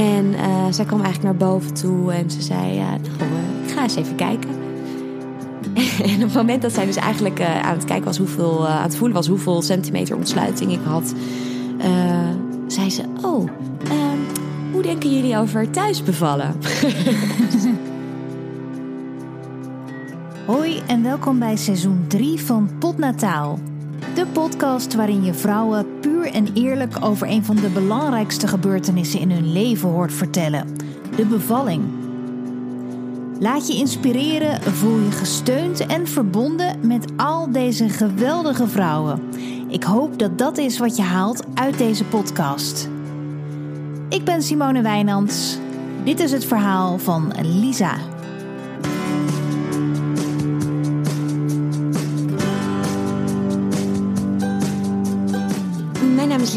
En uh, zij kwam eigenlijk naar boven toe en ze zei: uh, Nou, ik ga eens even kijken. en op het moment dat zij dus eigenlijk aan het kijken was, hoeveel, aan het voelen was hoeveel centimeter ontsluiting ik had, zei ze: Oh, ehm, hoe denken jullie over thuis bevallen? Hoi en welkom bij seizoen 3 van Potnataal. De podcast waarin je vrouwen puur en eerlijk over een van de belangrijkste gebeurtenissen in hun leven hoort vertellen: de bevalling. Laat je inspireren, voel je gesteund en verbonden met al deze geweldige vrouwen. Ik hoop dat dat is wat je haalt uit deze podcast. Ik ben Simone Wijnands. Dit is het verhaal van Lisa.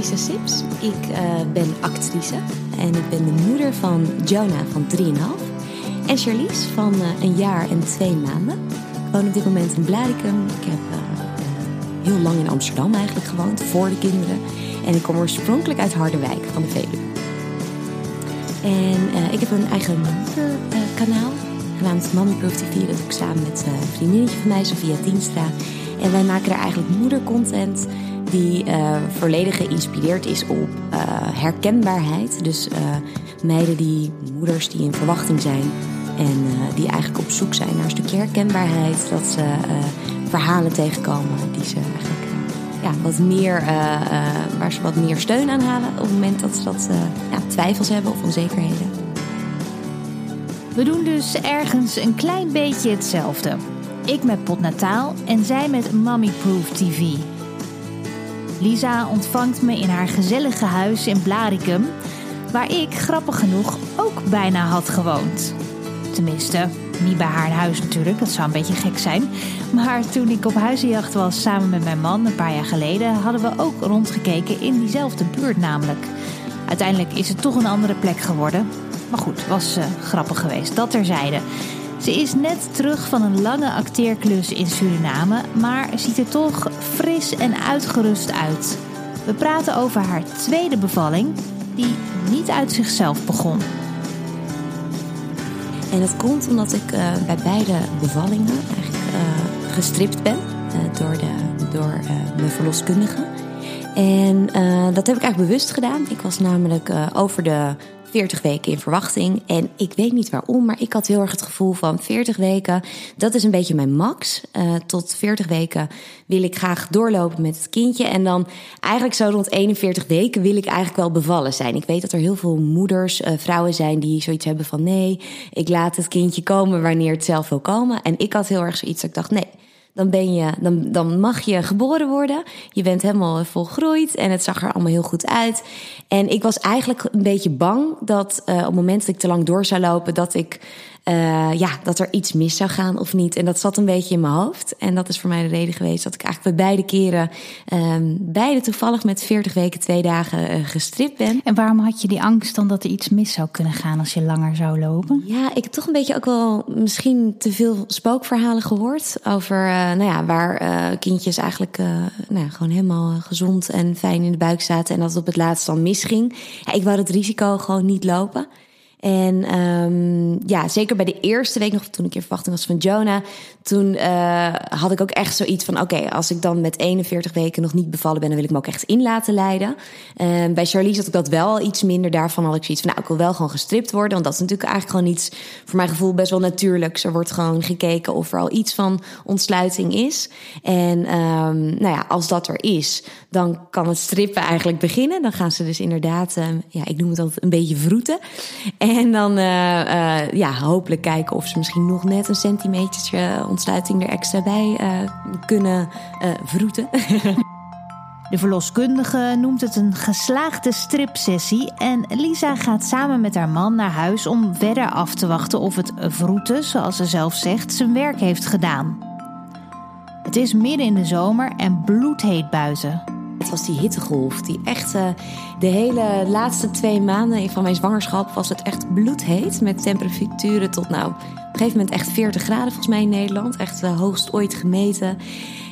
Lisa Sips. Ik uh, ben actrice en ik ben de moeder van Jonah van 3,5 en Charlize van uh, een jaar en twee maanden. Ik woon op dit moment in Blaricum. Ik heb uh, heel lang in Amsterdam eigenlijk gewoond, voor de kinderen. En ik kom oorspronkelijk uit Harderwijk van de Veluwe. En ik heb een eigen moederkanaal genaamd Mommy Proof TV. Dat doe ik samen met een vriendinnetje van mij, Sofia Dienstra. En wij maken daar eigenlijk moedercontent die uh, volledig geïnspireerd is op uh, herkenbaarheid. Dus uh, meiden die, moeders die in verwachting zijn en die eigenlijk op zoek zijn naar een stukje herkenbaarheid. Dat ze verhalen tegenkomen die ze eigenlijk ja, wat meer, waar ze wat meer steun aan halen op het moment dat ze dat ja, twijfels hebben of onzekerheden. We doen dus ergens een klein beetje hetzelfde. Ik met Potnataal en zij met Mommy Proof TV. Lisa ontvangt me in haar gezellige huis in Blaricum, waar ik grappig genoeg ook bijna had gewoond. Tenminste, niet bij haar huis natuurlijk, dat zou een beetje gek zijn. Maar toen ik op huizenjacht was samen met mijn man een paar jaar geleden, hadden we ook rondgekeken in diezelfde buurt namelijk. Uiteindelijk is het toch een andere plek geworden. Maar goed, was uh, grappig geweest, dat terzijde. Ze is net terug van een lange acteerklus in Suriname, maar ziet er toch fris en uitgerust uit. We praten over haar tweede bevalling, die niet uit zichzelf begon. En dat komt omdat ik uh, bij beide bevallingen eigenlijk uh, gestript ben uh, door, de, door mijn verloskundige. En dat heb ik eigenlijk bewust gedaan. Ik was namelijk over de 40 weken in verwachting. En ik weet niet waarom, maar ik had heel erg het gevoel van 40 weken, dat is een beetje mijn max. Uh, tot 40 weken wil ik graag doorlopen met het kindje. En dan eigenlijk zo rond 41 weken wil ik eigenlijk wel bevallen zijn. Ik weet dat er heel veel moeders, uh, vrouwen zijn die zoiets hebben van nee, ik laat het kindje komen wanneer het zelf wil komen. En ik had heel erg zoiets dat ik dacht nee dan, ben je, dan, dan mag je geboren worden. Je bent helemaal volgroeid en het zag er allemaal heel goed uit. En ik was eigenlijk een beetje bang dat uh, op het moment dat ik te lang door zou lopen, dat ik uh, ja, dat er iets mis zou gaan of niet. En dat zat een beetje in mijn hoofd. En dat is voor mij de reden geweest dat ik eigenlijk bij beide keren, um, beide toevallig met 40 weken, twee dagen uh, gestript ben. En waarom had je die angst dan dat er iets mis zou kunnen gaan als je langer zou lopen? Ja, ik heb toch een beetje ook wel misschien te veel spookverhalen gehoord over, uh, nou ja, waar kindjes eigenlijk, nou ja, gewoon helemaal gezond en fijn in de buik zaten en dat het op het laatst dan misging. Ja, ik wou het risico gewoon niet lopen. En um, ja, zeker bij de eerste week nog, toen ik in verwachting was van Jonah, toen uh, had ik ook echt zoiets van: oké, als ik dan met 41 weken nog niet bevallen ben, dan wil ik me ook echt in laten leiden. Uh, bij Charlize had ik dat wel iets minder. Daarvan had ik zoiets van: nou, ik wil wel gewoon gestript worden. Want dat is natuurlijk eigenlijk gewoon iets, voor mijn gevoel, best wel natuurlijk. Er wordt gewoon gekeken of er al iets van ontsluiting is. En um, nou ja, als dat er is, dan kan het strippen eigenlijk beginnen. Dan gaan ze dus inderdaad, ja, ik noem het altijd een beetje vroeten. En dan uh, uh, ja, hopelijk kijken of ze misschien nog net een centimetertje ontsluiting er extra bij uh, kunnen vroeten. De verloskundige noemt het een geslaagde stripsessie en Lisa gaat samen met haar man naar huis om verder af te wachten of het vroeten, zoals ze zelf zegt, zijn werk heeft gedaan. Het is midden in de zomer en bloedheet buiten. Was die hittegolf, die echt uh, de hele laatste twee maanden van mijn zwangerschap was het echt bloedheet. Met temperaturen tot nou, een gegeven moment echt 40 graden volgens mij in Nederland. Echt uh, hoogst ooit gemeten.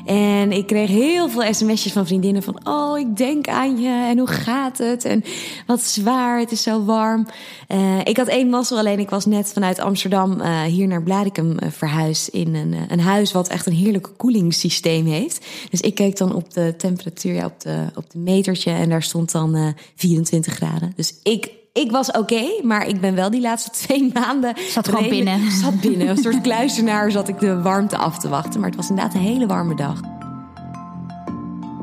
En ik kreeg heel veel sms'jes van vriendinnen van... oh, ik denk aan je en hoe gaat het? En wat zwaar, het is zo warm. Uh, ik had één mazzel, alleen ik was net vanuit Amsterdam... Uh, hier naar Blarikum uh, verhuisd in een, een huis... wat echt een heerlijk koelingssysteem heeft. Dus ik keek dan op de temperatuur, ja, op, de, op de metertje... en daar stond dan 24 graden. Dus ik ik was oké, maar ik ben wel die laatste twee maanden. Zat gewoon binnen. Zat binnen. Een soort kluizenaar zat ik de warmte af te wachten. Maar het was inderdaad een hele warme dag.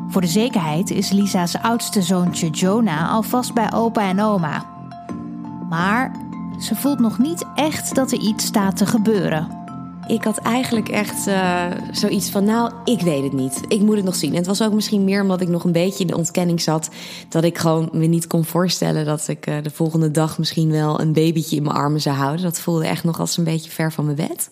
Voor de zekerheid is Lisa's oudste zoontje Jonah alvast bij opa en oma. Maar ze voelt nog niet echt dat er iets staat te gebeuren. Ik had eigenlijk echt uh, zoiets van, nou, ik weet het niet. Ik moet het nog zien. En het was ook misschien meer omdat ik nog een beetje in de ontkenning zat. Dat ik gewoon me niet kon voorstellen dat ik uh, de volgende dag misschien wel een babytje in mijn armen zou houden. Dat voelde echt nog als een beetje ver van mijn bed.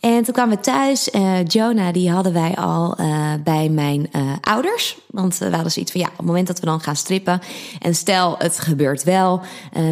En toen kwamen we thuis. Uh, Jonah, die hadden wij al bij mijn ouders. Want we hadden zoiets van, ja, op het moment dat we dan gaan strippen. En stel, het gebeurt wel.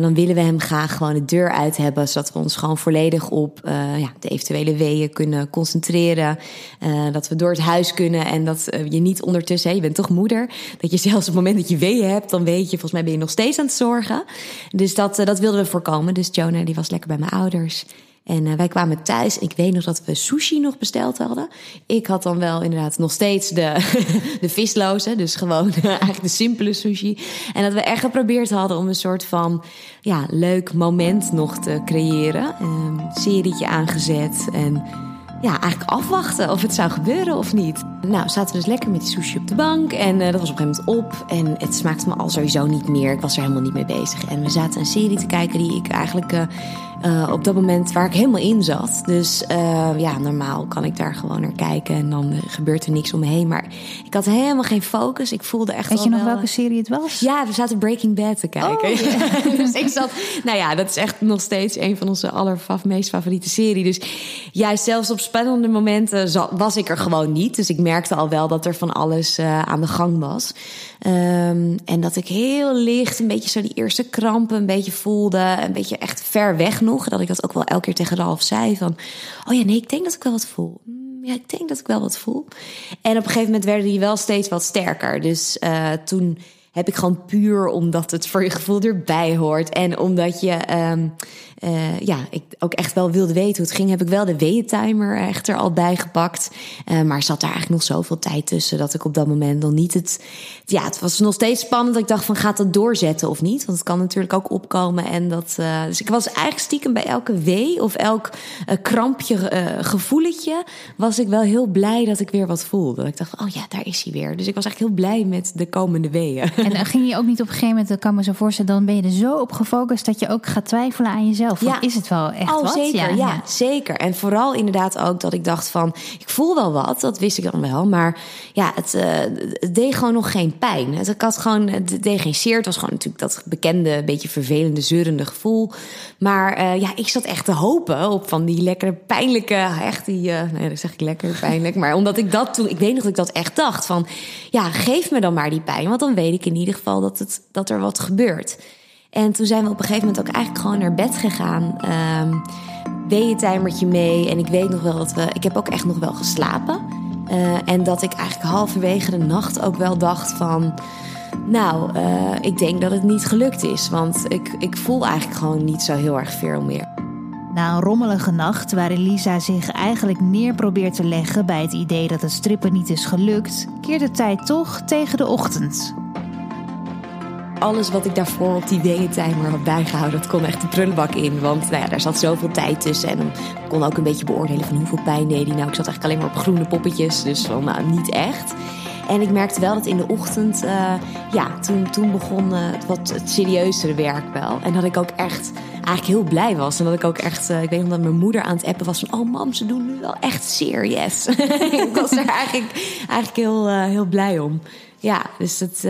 dan willen we hem graag gewoon de deur uit hebben. Zodat we ons gewoon volledig op ja, de eventuele kunnen concentreren. Uh, dat we door het huis kunnen en dat uh, je niet ondertussen, hè, je bent toch moeder, dat je zelfs op het moment dat je weeën hebt, dan weet je, volgens mij ben je nog steeds aan het zorgen. Dus dat, uh, dat wilden we voorkomen. Dus Jonah die was lekker bij mijn ouders. En uh, wij kwamen thuis. Ik weet nog dat we sushi nog besteld hadden. Ik had dan wel inderdaad nog steeds de, de visloze. Dus gewoon eigenlijk de simpele sushi. En dat we echt geprobeerd hadden om een soort van ja, leuk moment nog te creëren. Een serietje aangezet. En ja, eigenlijk afwachten of het zou gebeuren of niet. Nou, zaten we dus lekker met die sushi op de bank. En uh, dat was op een gegeven moment op. En het smaakte me al sowieso niet meer. Ik was er helemaal niet mee bezig. En we zaten een serie te kijken die ik eigenlijk... Uh, uh, op dat moment waar ik helemaal in zat. Dus uh, ja, normaal kan ik daar gewoon naar kijken en dan gebeurt er niks om me heen. Maar ik had helemaal geen focus. Ik voelde echt. Weet je nog wel... welke serie het was? Ja, we zaten Breaking Bad te kijken. Oh, yeah. dus ik zat. Nou ja, dat is echt nog steeds een van onze aller meest favoriete serie. Dus juist zelfs op spannende momenten was ik er gewoon niet. Dus ik merkte al wel dat er van alles uh, aan de gang was. Um, en dat ik heel licht een beetje zo die eerste krampen een beetje voelde. Een beetje echt ver weg nog. Dat ik dat ook wel elke keer tegen Ralf zei. Van, oh ja, nee, ik denk dat ik wel wat voel. Ja, ik denk dat ik wel wat voel. En op een gegeven moment werden die wel steeds wat sterker. Dus uh, toen heb ik gewoon puur omdat het voor je gevoel erbij hoort. En omdat je um, uh, ja, ik ook echt wel wilde weten hoe het ging, heb ik wel de weeëntimer echt er al bij gepakt. Maar zat daar eigenlijk nog zoveel tijd tussen dat ik op dat moment nog niet het. Ja, het was nog steeds spannend. Dat ik dacht van gaat dat doorzetten of niet? Want het kan natuurlijk ook opkomen. En dat, uh, dus ik was eigenlijk stiekem bij elke wee of elk krampje, gevoeletje, was ik wel heel blij dat ik weer wat voelde. Ik dacht, oh ja, daar is hij weer. Dus ik was eigenlijk heel blij met de komende weeën. En ging je ook niet op een gegeven moment, dat kan me zo voorstellen, dan ben je er zo op gefocust dat je ook gaat twijfelen aan jezelf. Ja. Is het wel echt oh, wat? Zeker, ja, ja, zeker. En vooral inderdaad ook dat ik dacht van, ik voel wel wat, dat wist ik dan wel. Maar ja, het, uh, het deed gewoon nog geen pijn. Het, ik had gewoon, het deed geen zeer. Het was gewoon natuurlijk dat bekende, beetje vervelende, zeurende gevoel. Maar uh, ja, ik zat echt te hopen op van die lekkere, pijnlijke, echt die, uh, nee, dat zeg ik lekker pijnlijk. maar omdat ik dat toen, ik weet nog dat ik dat echt dacht van, ja, geef me dan maar die pijn. Want dan weet ik in ieder geval dat, het, dat er wat gebeurt. En toen zijn we op een gegeven moment ook eigenlijk gewoon naar bed gegaan. Um, weeëntijmertje mee. En ik weet nog wel dat we. Ik heb ook echt nog wel geslapen. Uh, en dat ik eigenlijk halverwege de nacht ook wel dacht van. Nou, uh, ik denk dat het niet gelukt is. Want ik, ik voel eigenlijk gewoon niet zo heel erg veel meer. Na een rommelige nacht waarin Lisa zich eigenlijk neer probeert te leggen bij het idee dat het strippen niet is gelukt, keert de tijd toch tegen de ochtend alles wat ik daarvoor op die weeëntimer had bijgehouden, dat kon echt de prullenbak in. Want nou ja, daar zat zoveel tijd tussen. En dan kon ook een beetje beoordelen van hoeveel pijn deed hij. Nou, ik zat eigenlijk alleen maar op groene poppetjes. Dus van, nou, niet echt. En ik merkte wel dat in de ochtend, uh, ja, toen, toen begon uh, wat het serieuzere werk wel. En dat ik ook echt eigenlijk heel blij was. En dat ik ook echt, uh, ik weet nog dat mijn moeder aan het appen was van, oh mam, ze doen nu wel echt serious. ik was er eigenlijk, eigenlijk heel, heel blij om. Ja, dus het.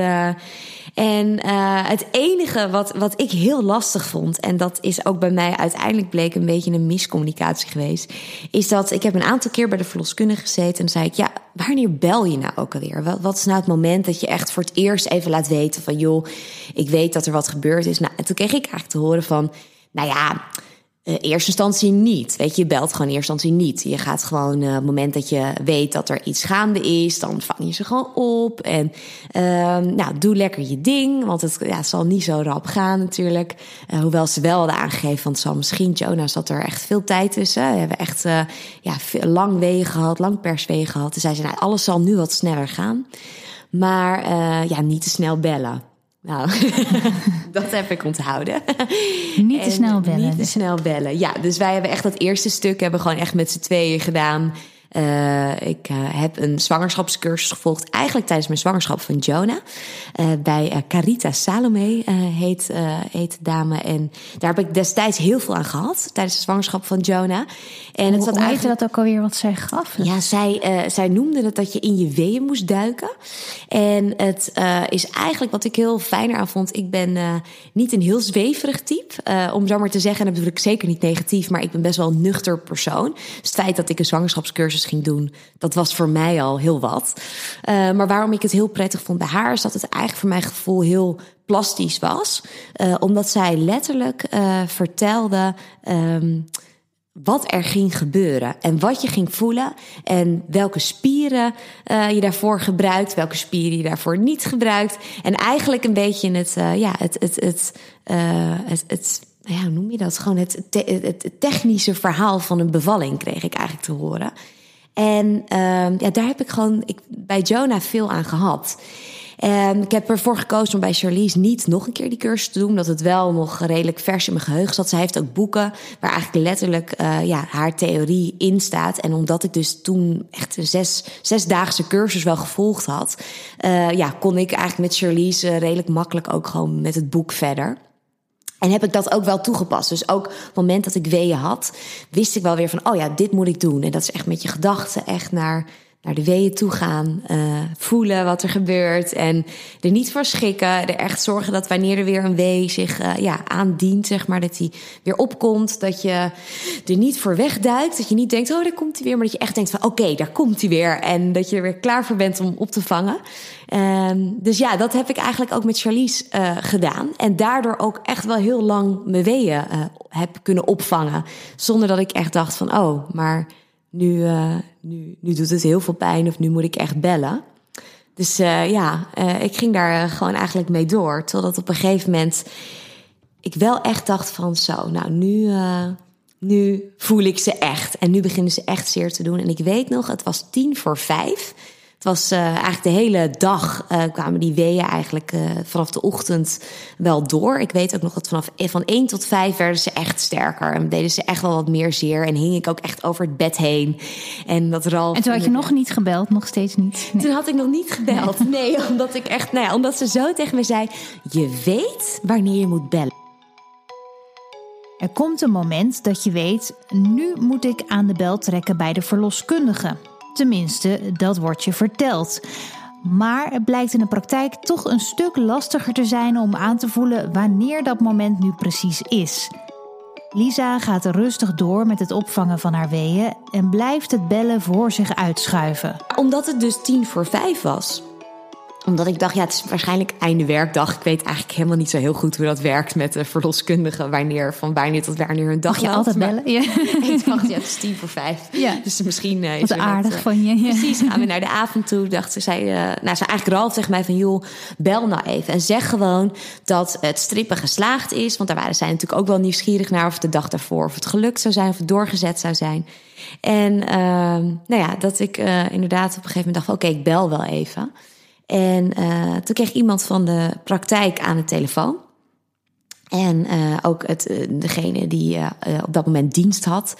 En uh, het enige wat, wat ik heel lastig vond, en dat is ook bij mij uiteindelijk bleek een beetje een miscommunicatie geweest, is dat ik heb een aantal keer bij de verloskundige gezeten en zei ik, ja, wanneer bel je nou ook alweer? Wat, wat is nou het moment dat je echt voor het eerst even laat weten van, joh, ik weet dat er wat gebeurd is. Nou, en toen kreeg ik eigenlijk te horen van, nou ja, Uh, eerste instantie niet. Weet je, je belt gewoon in eerste instantie niet. Je gaat gewoon, op het moment dat je weet dat er iets gaande is, dan vang je ze gewoon op. En uh, nou, doe lekker je ding, want het, ja, zal niet zo rap gaan natuurlijk. Uh, hoewel ze wel hadden aangegeven, want zal misschien, Jonas, zat er echt veel tijd tussen. We hebben echt ja, lang wegen gehad, lang perswegen gehad. Dus zei ze, nou, alles zal nu wat sneller gaan. Maar ja, niet te snel bellen. Nou, dat heb ik onthouden. Niet te snel bellen. Niet te snel bellen. Ja, dus wij hebben echt dat eerste stuk hebben gewoon echt met z'n tweeën gedaan. Uh, ik uh, heb een zwangerschapscursus gevolgd, eigenlijk tijdens mijn zwangerschap van Jonah. Uh, bij Carita Salome heet, heet de dame. En daar heb ik destijds heel veel aan gehad tijdens de zwangerschap van Jonah. En het zat Hoe eigenlijk... dat ook alweer wat zij gaf? Ja, zij, zij noemde het dat je in je weeën moest duiken. En het is eigenlijk wat ik heel fijner aan vond. Ik ben niet een heel zweverig type, om zo maar te zeggen. En dat bedoel ik zeker niet negatief, maar ik ben best wel een nuchter persoon. Dus het feit dat ik een zwangerschapscursus ging doen, dat was voor mij al heel wat. Uh, maar waarom ik het heel prettig vond bij haar, is dat het eigenlijk voor mijn gevoel heel plastisch was. Uh, omdat zij letterlijk uh, vertelde. Um, wat er ging gebeuren en wat je ging voelen en welke spieren je daarvoor gebruikt, welke spieren je daarvoor niet gebruikt. En eigenlijk een beetje het, ja, het, het, het, het, het ja, hoe noem je dat? Gewoon het, het technische verhaal van een bevalling kreeg ik eigenlijk te horen. En uh, ja, daar heb ik gewoon ik, bij Jonah veel aan gehad. En ik heb ervoor gekozen om bij Charlize niet nog een keer die cursus te doen. Omdat het wel nog redelijk vers in mijn geheugen zat. Zij heeft ook boeken waar eigenlijk letterlijk uh, ja, haar theorie in staat. En omdat ik dus toen echt een zes, zesdaagse cursus wel gevolgd had. Uh, ja, kon ik eigenlijk met Charlize redelijk makkelijk ook gewoon met het boek verder. En heb ik dat ook wel toegepast. Dus ook op het moment dat ik weeën had, wist ik wel weer van, oh ja, dit moet ik doen. En dat is echt met je gedachten echt naar naar de weeën toe gaan, uh, voelen wat er gebeurt en er niet voor schikken. Er echt zorgen dat wanneer er weer een wee zich uh, ja, aandient, zeg maar, dat die weer opkomt. Dat je er niet voor wegduikt. Dat je niet denkt, oh, daar komt hij weer. Maar dat je echt denkt van, oké, daar komt hij weer. En dat je er weer klaar voor bent om op te vangen. Um, dus ja, dat heb ik eigenlijk ook met Charlize uh, gedaan. En daardoor ook echt wel heel lang mijn weeën heb kunnen opvangen. Zonder dat ik echt dacht van, oh, maar nu, uh, nu, nu doet het heel veel pijn of nu moet ik echt bellen. Dus uh, ja, uh, ik ging daar gewoon eigenlijk mee door. Totdat op een gegeven moment ik wel echt dacht van zo, nou nu, nu voel ik ze echt. En nu beginnen ze echt zeer te doen. En ik weet nog, het was tien voor vijf. Het was uh, eigenlijk de hele dag uh, kwamen die weeën eigenlijk uh, vanaf de ochtend wel door. Ik weet ook nog dat vanaf van 1 tot 5 werden ze echt sterker. En deden ze echt wel wat meer zeer. En hing ik ook echt over het bed heen. En dat Ralf... En toen had je nog niet gebeld, nog steeds niet? Nee. Toen had ik nog niet gebeld. Nee, nee omdat ik echt... Nou ja, omdat ze zo tegen me zei... Je weet wanneer je moet bellen. Er komt een moment dat je weet... Nu moet ik aan de bel trekken bij de verloskundige. Tenminste, dat wordt je verteld. Maar het blijkt in de praktijk toch een stuk lastiger te zijn om aan te voelen wanneer dat moment nu precies is. Lisa gaat rustig door met het opvangen van haar weeën en blijft het bellen voor zich uitschuiven. Omdat het dus tien voor vijf was, omdat ik dacht, ja, het is waarschijnlijk einde werkdag. Ik weet eigenlijk helemaal niet zo heel goed hoe dat werkt met de verloskundigen. Wanneer, van wanneer tot wanneer hun dag je altijd bellen? Ja. ik dacht, ja, het is tien voor vijf. Ja. Dus misschien... Uh, Wat aardig het, van je. Ja. Precies, gaan we naar de avond toe. Dacht ze, zei, uh, nou, ze eigenlijk Ralf tegen mij van... joh, bel nou even en zeg gewoon dat het strippen geslaagd is. Want daar waren zij natuurlijk ook wel nieuwsgierig naar... of de dag daarvoor of het gelukt zou zijn of het doorgezet zou zijn. En uh, nou ja, dat ik inderdaad op een gegeven moment dacht... oké, okay, ik bel wel even... En uh, toen kreeg iemand van de praktijk aan de telefoon. En uh, ook het, uh, degene die op dat moment dienst had.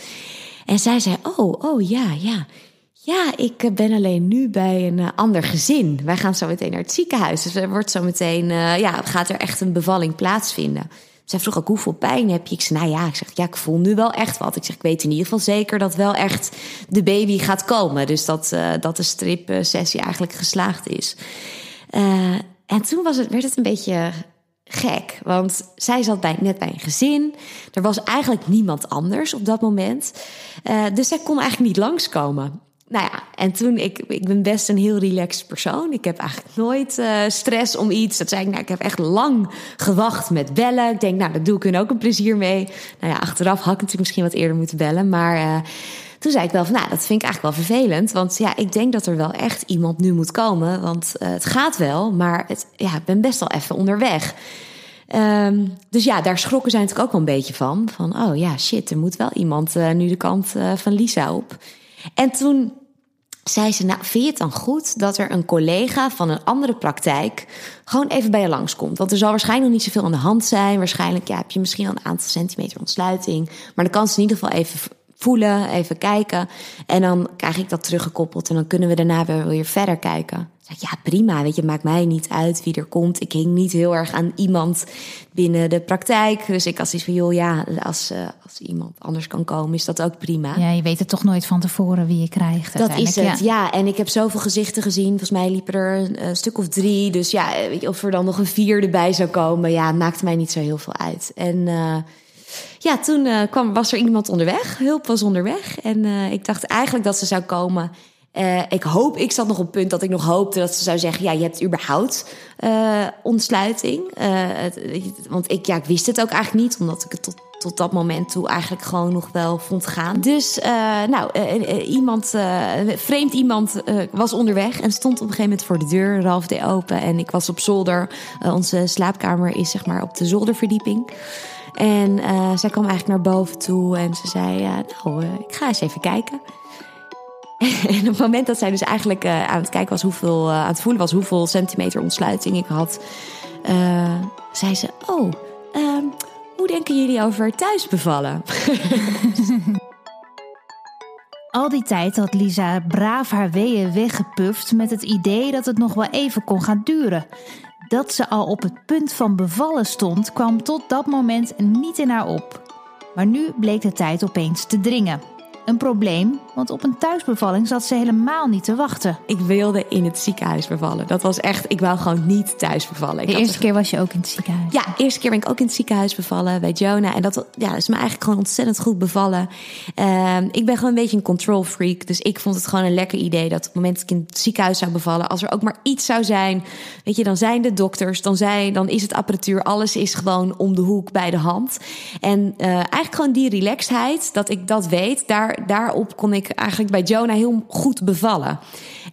En zij zei: Oh, oh ja, ja. Ja, ik ben alleen nu bij een ander gezin. Wij gaan zo meteen naar het ziekenhuis. Dus er wordt zo meteen, ja, gaat er echt een bevalling plaatsvinden. Zij vroeg ook hoeveel pijn heb je? Ik zei, nou ja, ik zeg, ja, ik voel nu wel echt wat. Ik zeg, ik weet in ieder geval zeker dat wel echt de baby gaat komen. Dus dat, uh, dat de stripsessie eigenlijk geslaagd is. Uh, en toen was het, werd het een beetje gek. Want zij zat bij, net bij een gezin. Er was eigenlijk niemand anders op dat moment. Uh, dus zij kon eigenlijk niet langskomen. Nou ja, en toen, ik, ik ben best een heel relaxed persoon. Ik heb eigenlijk nooit uh, stress om iets. Dat zei ik, nou, ik heb echt lang gewacht met bellen. Ik denk, nou, dat doe ik hun ook een plezier mee. Nou ja, achteraf had ik natuurlijk misschien wat eerder moeten bellen. Maar uh, toen zei ik wel van, nou, dat vind ik eigenlijk wel vervelend. Want ja, ik denk dat er wel echt iemand nu moet komen. Want uh, het gaat wel, maar het, ja, ik ben best wel even onderweg. Um, dus ja, daar schrokken zij natuurlijk ook wel een beetje van. Van, oh ja, shit, er moet wel iemand nu de kant van Lisa op. En toen zei ze, nou, vind je het dan goed dat er een collega van een andere praktijk gewoon even bij je langskomt? Want er zal waarschijnlijk nog niet zoveel aan de hand zijn. Waarschijnlijk ja, heb je misschien al een aantal centimeter ontsluiting. Maar dan kan ze in ieder geval even voelen, even kijken. En dan krijg ik dat teruggekoppeld en dan kunnen we daarna weer, weer verder kijken. Zeg, ja, prima, weet je, maakt mij niet uit wie er komt. Ik hing niet heel erg aan iemand binnen de praktijk. Dus ik had iets van, joh, ja, als, uh, als iemand anders kan komen, is dat ook prima. Ja, je weet het toch nooit van tevoren wie je krijgt. Dat is het, ja. ja. En ik heb zoveel gezichten gezien. Volgens mij liepen er een, een stuk of drie. Dus ja, weet je, of er dan nog een vierde bij zou komen, ja, maakte mij niet zo heel veel uit. En... Uh, ja, toen uh, kwam, was er iemand onderweg. Hulp was onderweg. En uh, ik dacht eigenlijk dat ze zou komen. Uh, ik hoop, ik zat nog op het punt dat ik nog hoopte dat ze zou zeggen: Ja, je hebt überhaupt ontsluiting. Het, want ik, ja, ik wist het ook eigenlijk niet, omdat ik het tot, tot dat moment toe eigenlijk gewoon nog wel vond gaan. Dus, nou, iemand, vreemd iemand was onderweg en stond op een gegeven moment voor de deur. Ralf deed open en ik was op zolder. onze slaapkamer is zeg maar op de zolderverdieping. En zij kwam eigenlijk naar boven toe en ze zei: Nou, ik ga eens even kijken. en op het moment dat zij dus eigenlijk aan het kijken was, hoeveel, aan het voelen was, hoeveel centimeter ontsluiting ik had, zei ze: Oh, ehm, hoe denken jullie over thuis bevallen? Al die tijd had Lisa braaf haar weeën weggepuft met het idee dat het nog wel even kon gaan duren. Dat ze al op het punt van bevallen stond, kwam tot dat moment niet in haar op. Maar nu bleek de tijd opeens te dringen. Een probleem, want op een thuisbevalling zat ze helemaal niet te wachten. Ik wilde in het ziekenhuis bevallen. Dat was echt, ik wou gewoon niet thuis bevallen. de eerste keer was je ook in het ziekenhuis? Ja, de eerste keer ben ik ook in het ziekenhuis bevallen bij Jonah. En dat ja, is me eigenlijk gewoon ontzettend goed bevallen. Uh, ik ben gewoon een beetje een control freak. Dus ik vond het gewoon een lekker idee dat op het moment dat ik in het ziekenhuis zou bevallen, als er ook maar iets zou zijn, weet je, dan zijn de dokters, dan, zijn, dan is het apparatuur, alles is gewoon om de hoek bij de hand. En uh, eigenlijk gewoon die relaxedheid, dat ik dat weet, daar daarop kon ik eigenlijk bij Jonah heel goed bevallen.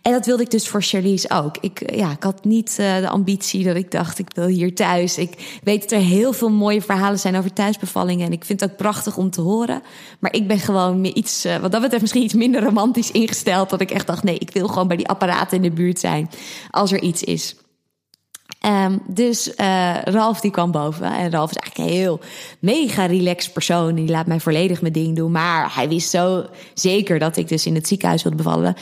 En dat wilde ik dus voor Charlize ook. Ik, ja, ik had niet uh, de ambitie dat ik dacht, ik wil hier thuis. Ik weet dat er heel veel mooie verhalen zijn over thuisbevallingen. En ik vind het ook prachtig om te horen. Maar ik ben gewoon iets, uh, wat dat betreft misschien iets minder romantisch ingesteld. Dat ik echt dacht, nee, ik wil gewoon bij die apparaten in de buurt zijn. Als er iets is. Um, dus uh, Ralf die kwam boven. En Ralf is eigenlijk een heel mega relaxed persoon. Die laat mij volledig mijn ding doen. Maar hij wist zo zeker dat ik dus in het ziekenhuis wilde bevallen.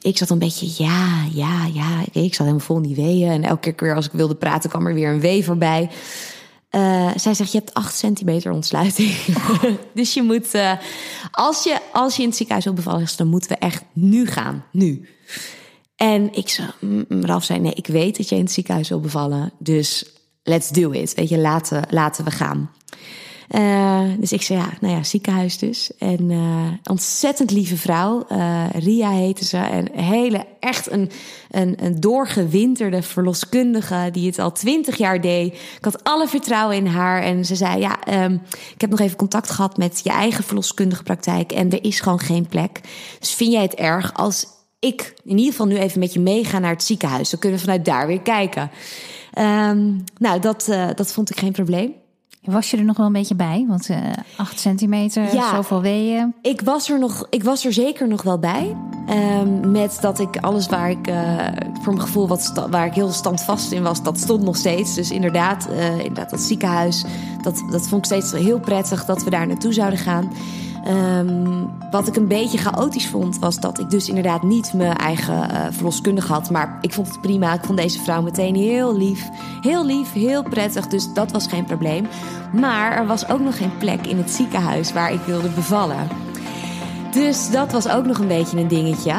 Ik zat een beetje, ja, ja, ja. Ik zat helemaal vol in die weeën. En elke keer als ik wilde praten kwam er weer een wee voorbij. Uh, zij zegt, je hebt 8 centimeter ontsluiting. dus je moet, uh, als, je, als je in het ziekenhuis wil bevallen, dan moeten we echt nu gaan. Nu. En ik zo, Ralf zei, nee, ik weet dat je in het ziekenhuis wil bevallen. Dus let's do it. Weet je, laten, laten we gaan. Uh, dus ik zei, ja, nou ja, ziekenhuis dus. En uh, ontzettend lieve vrouw. Uh, Ria heette ze. En hele, echt een, een, een doorgewinterde verloskundige die het al twintig jaar deed. Ik had alle vertrouwen in haar. En ze zei, ja, um, ik heb nog even contact gehad met je eigen verloskundige praktijk. En er is gewoon geen plek. Dus vind jij het erg als ik in ieder geval nu even met je meega naar het ziekenhuis. Dan kunnen we vanuit daar weer kijken. Um, nou, dat, uh, dat vond ik geen probleem. Was je er nog wel een beetje bij? Want uh, 8 centimeter, ja, zoveel weeën. Ik was, er nog, ik was er zeker nog wel bij. Um, met dat ik alles waar ik uh, voor mijn gevoel wat waar ik heel standvast in was, dat stond nog steeds. Dus inderdaad, uh, inderdaad dat ziekenhuis, dat, dat vond ik steeds heel prettig dat we daar naartoe zouden gaan. Um, wat ik een beetje chaotisch vond, was dat ik dus inderdaad niet mijn eigen uh, verloskundige had. Maar ik vond het prima. Ik vond deze vrouw meteen heel lief. Heel lief, heel prettig. Dus dat was geen probleem. Maar er was ook nog geen plek in het ziekenhuis waar ik wilde bevallen. Dus dat was ook nog een beetje een dingetje.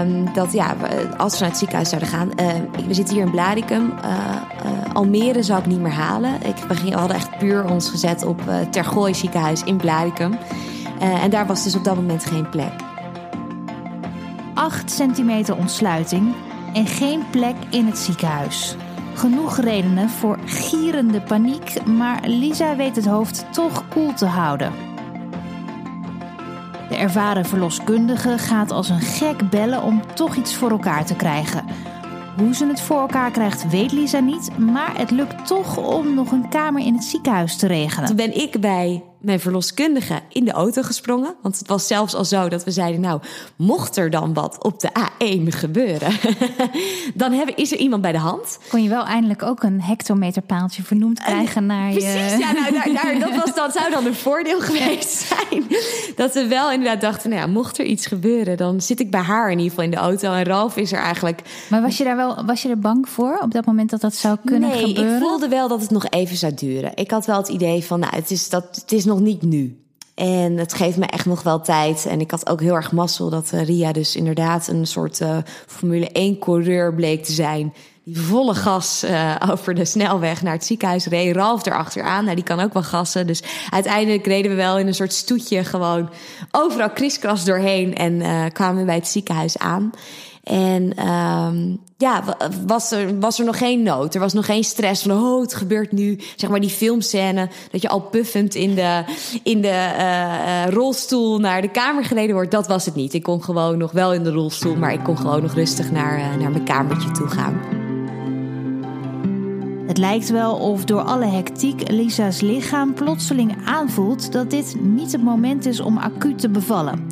Um, dat ja, als we naar het ziekenhuis zouden gaan. Uh, we zitten hier in Blaricum. Uh, uh, Almere zou ik niet meer halen. Ik, we hadden echt puur ons gezet op Tergooi ziekenhuis in Blaricum. Uh, en daar was dus op dat moment geen plek. 8 centimeter ontsluiting en geen plek in het ziekenhuis. Genoeg redenen voor gierende paniek, maar Lisa weet het hoofd toch koel te houden. De ervaren verloskundige gaat als een gek bellen om toch iets voor elkaar te krijgen. Hoe ze het voor elkaar krijgt, weet Lisa niet, maar het lukt toch om nog een kamer in het ziekenhuis te regelen. Toen ben ik bij mijn verloskundige in de auto gesprongen. Want het was zelfs al zo dat we zeiden: Nou, mocht er dan wat op de A1 gebeuren, dan hebben, is er iemand bij de hand. Kon je wel eindelijk ook een hectometerpaaltje vernoemd krijgen naar Precies, je. ja, nou, daar, daar, dat, was, dat zou dan een voordeel geweest zijn. Dat we wel inderdaad dachten: Nou ja, mocht er iets gebeuren, dan zit ik bij haar in ieder geval in de auto. En Ralf is er eigenlijk. Maar was je daar wel was je er bang voor op dat moment dat dat zou kunnen nee, gebeuren? ik voelde wel dat het nog even zou duren. Ik had wel het idee van: Nou, het is, dat, het is nog niet nu. En het geeft me echt nog wel tijd. En ik had ook heel erg mazzel dat uh, Ria dus inderdaad een soort uh, Formule 1-coureur bleek te zijn. Die volle gas uh, over de snelweg naar het ziekenhuis reed. Ralf erachteraan. Nou, die kan ook wel gassen. Dus uiteindelijk reden we wel in een soort stoetje gewoon overal kriskras doorheen. En kwamen we bij het ziekenhuis aan. En um, ja, was er, was er nog geen nood. Er was nog geen stress van, oh, het gebeurt nu. Zeg maar die filmscène, dat je al puffend in de, in de uh, rolstoel naar de kamer gereden wordt. Dat was het niet. Ik kon gewoon nog wel in de rolstoel, maar ik kon gewoon nog rustig naar, uh, naar mijn kamertje toe gaan. Het lijkt wel of door alle hectiek Lisa's lichaam plotseling aanvoelt dat dit niet het moment is om acuut te bevallen.